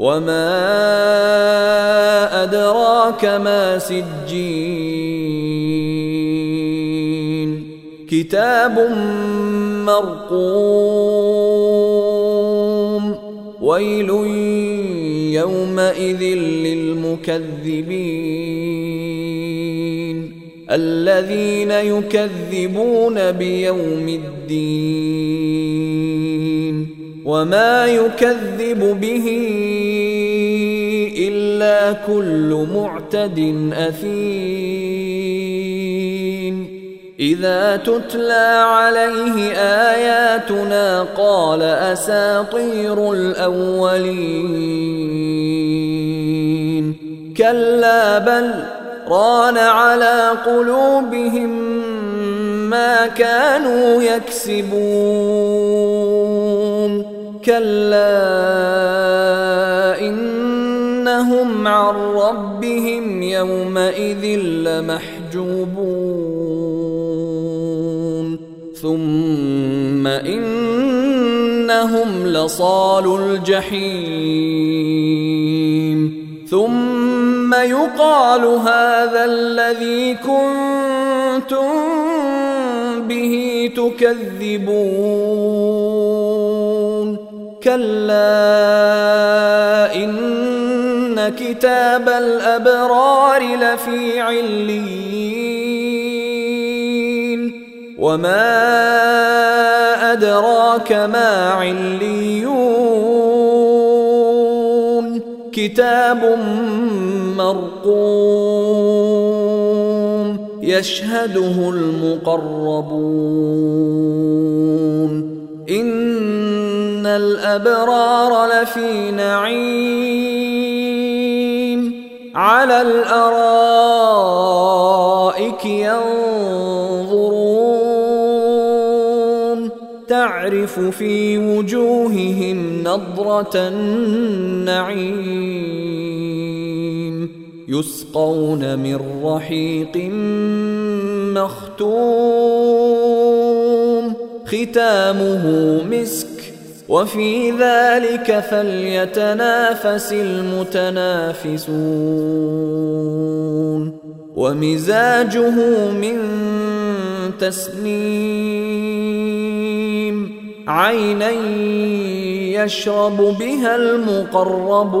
وما ادراك ما سجين كتاب مرقوم ويل يومئذ للمكذبين الذين يكذبون بيوم الدين وما يكذب به كل معتد أثيم. إذا تتلى عليه آياتنا قال أساطير الأولين. كلا بل ران على قلوبهم ما كانوا يكسبون. كلا يومئذ لمحجوبون. ثم إنهم لصال الجحيم. ثم يقال هذا الذي كنتم به تكذبون. كلا إن كتاب الابرار لفي عليين. وما أدراك ما عليون. كتاب مرقوم يشهده المقربون. إن الأبرار لفي نعيم. على الأرائك ينظرون. تعرف في وجوههم نضرة النعيم. يسقون من رحيق مختوم. ختامه مسك وفي ذلك فليتنافس المتنافسون. ومزاجه من تسنيم عينا يشرب بها المقربون.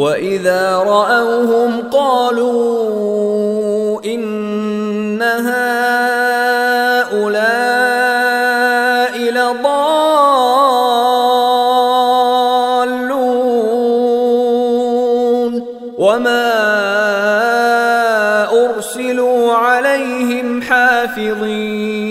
وإذا رأوهم قالوا إن هؤلاء لضالون وما أرسلوا عليهم حافظين